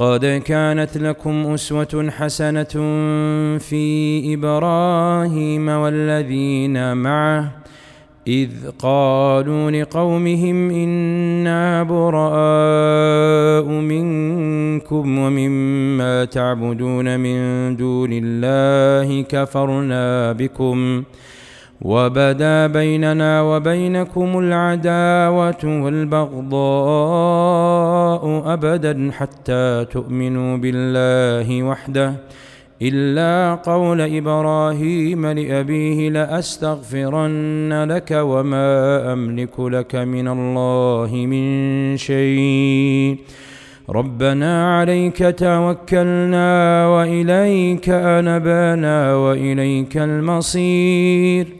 قد كانت لكم أسوة حسنة في إبراهيم والذين معه إذ قالوا لقومهم إنا براء منكم ومما تعبدون من دون الله كفرنا بكم ۖ وبدا بيننا وبينكم العداوة والبغضاء أبدا حتى تؤمنوا بالله وحده. إلا قول إبراهيم لأبيه لأستغفرن لك وما أملك لك من الله من شيء. ربنا عليك توكلنا وإليك أنبانا وإليك المصير.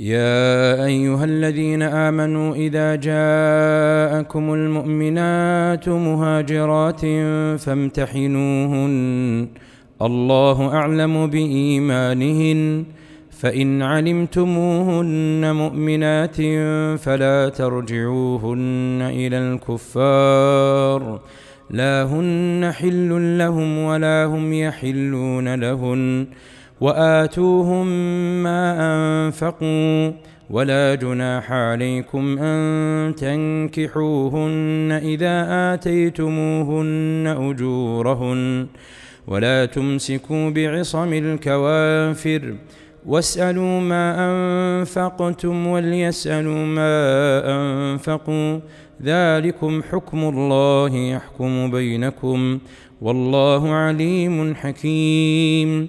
يا أيها الذين آمنوا إذا جاءكم المؤمنات مهاجرات فامتحنوهن. الله أعلم بإيمانهن. فإن علمتموهن مؤمنات فلا ترجعوهن إلى الكفار. لا هن حل لهم ولا هم يحلون لهن. وآتوهم ما أنفقوا ولا جناح عليكم أن تنكحوهن إذا آتيتموهن أجورهن ولا تمسكوا بعصم الكوافر واسألوا ما أنفقتم وليسألوا ما أنفقوا ذلكم حكم الله يحكم بينكم والله عليم حكيم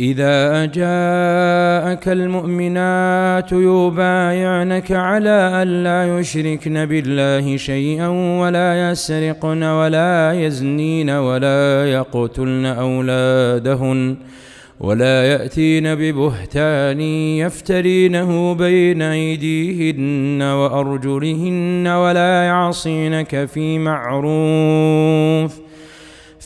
إذا جاءك المؤمنات يبايعنك على أن لا يشركن بالله شيئا ولا يسرقن ولا يزنين ولا يقتلن أولادهن ولا يأتين ببهتان يفترينه بين أيديهن وأرجلهن ولا يعصينك في معروف ۖ